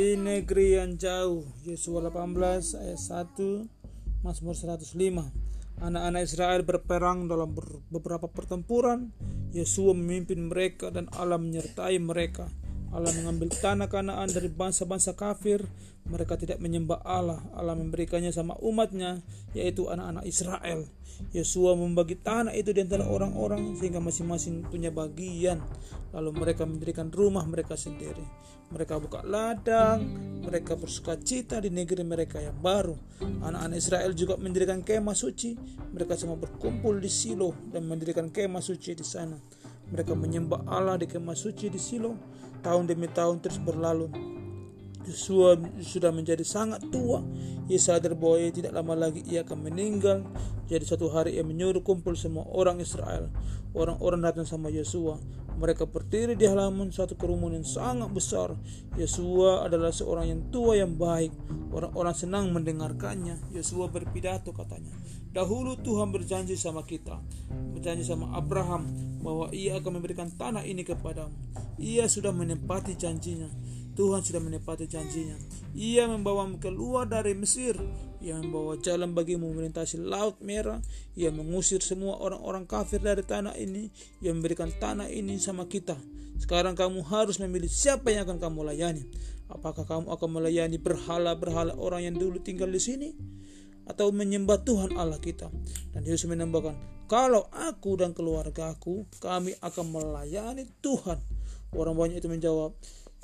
di negeri yang jauh Yosua 18 ayat 1 Mazmur 105 Anak-anak Israel berperang dalam beberapa pertempuran. Yosua memimpin mereka dan Allah menyertai mereka Allah mengambil tanah kanaan dari bangsa-bangsa kafir. Mereka tidak menyembah Allah. Allah memberikannya sama umatnya, yaitu anak-anak Israel. Yosua membagi tanah itu di antara orang-orang sehingga masing-masing punya bagian. Lalu mereka mendirikan rumah mereka sendiri. Mereka buka ladang, mereka bersuka cita di negeri mereka yang baru. Anak-anak Israel juga mendirikan kemah suci. Mereka semua berkumpul di Silo dan mendirikan kemah suci di sana. Mereka menyembah Allah di kemah suci di Silo Tahun demi tahun terus berlalu. Yosua sudah menjadi sangat tua. Ia sadar bahwa ia tidak lama lagi ia akan meninggal. Jadi satu hari ia menyuruh kumpul semua orang Israel. Orang-orang datang sama Yosua. Mereka berdiri di halaman suatu kerumunan yang sangat besar. Yosua adalah seorang yang tua yang baik. Orang-orang senang mendengarkannya. Yosua berpidato katanya. Dahulu Tuhan berjanji sama kita. Berjanji sama Abraham bahwa ia akan memberikan tanah ini kepadamu. Ia sudah menempati janjinya. Tuhan sudah menepati janjinya. Ia membawamu keluar dari Mesir. Ia membawa jalan bagimu melintasi Laut Merah. Ia mengusir semua orang-orang kafir dari tanah ini. Ia memberikan tanah ini sama kita. Sekarang kamu harus memilih siapa yang akan kamu layani. Apakah kamu akan melayani berhala-berhala orang yang dulu tinggal di sini? Atau menyembah Tuhan Allah kita? Dan Yesus menambahkan, kalau aku dan keluargaku, kami akan melayani Tuhan Orang banyak itu menjawab,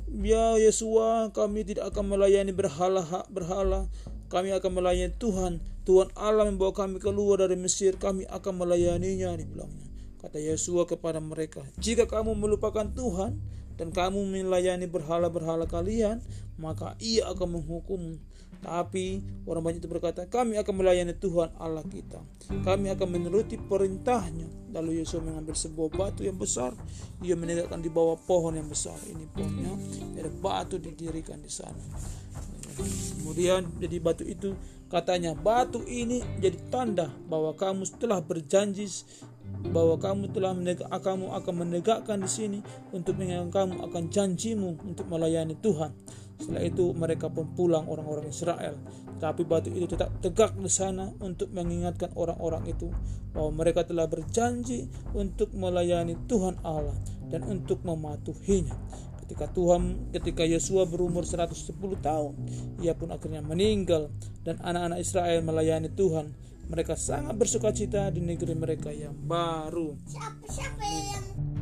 Ya Yesua, kami tidak akan melayani berhala berhala. Kami akan melayani Tuhan. Tuhan Allah membawa kami keluar dari Mesir. Kami akan melayaninya, dibilangnya. Kata Yesua kepada mereka, jika kamu melupakan Tuhan dan kamu melayani berhala-berhala kalian, maka ia akan menghukum. Tapi orang banyak itu berkata, kami akan melayani Tuhan Allah kita. Kami akan menuruti perintahnya. Lalu Yesus mengambil sebuah batu yang besar. Ia menegakkan di bawah pohon yang besar. Ini pohonnya. Ada batu didirikan di sana. Kemudian jadi batu itu katanya batu ini jadi tanda bahwa kamu telah berjanji bahwa kamu telah menegak, kamu akan menegakkan di sini untuk mengingat kamu akan janjimu untuk melayani Tuhan. Setelah itu mereka pun pulang orang-orang Israel. Tapi batu itu tetap tegak di sana untuk mengingatkan orang-orang itu bahwa mereka telah berjanji untuk melayani Tuhan Allah dan untuk mematuhinya. Ketika Tuhan, ketika Yesua berumur 110 tahun, ia pun akhirnya meninggal dan anak-anak Israel melayani Tuhan. Mereka sangat bersuka cita di negeri mereka yang baru. Siapa, siapa yang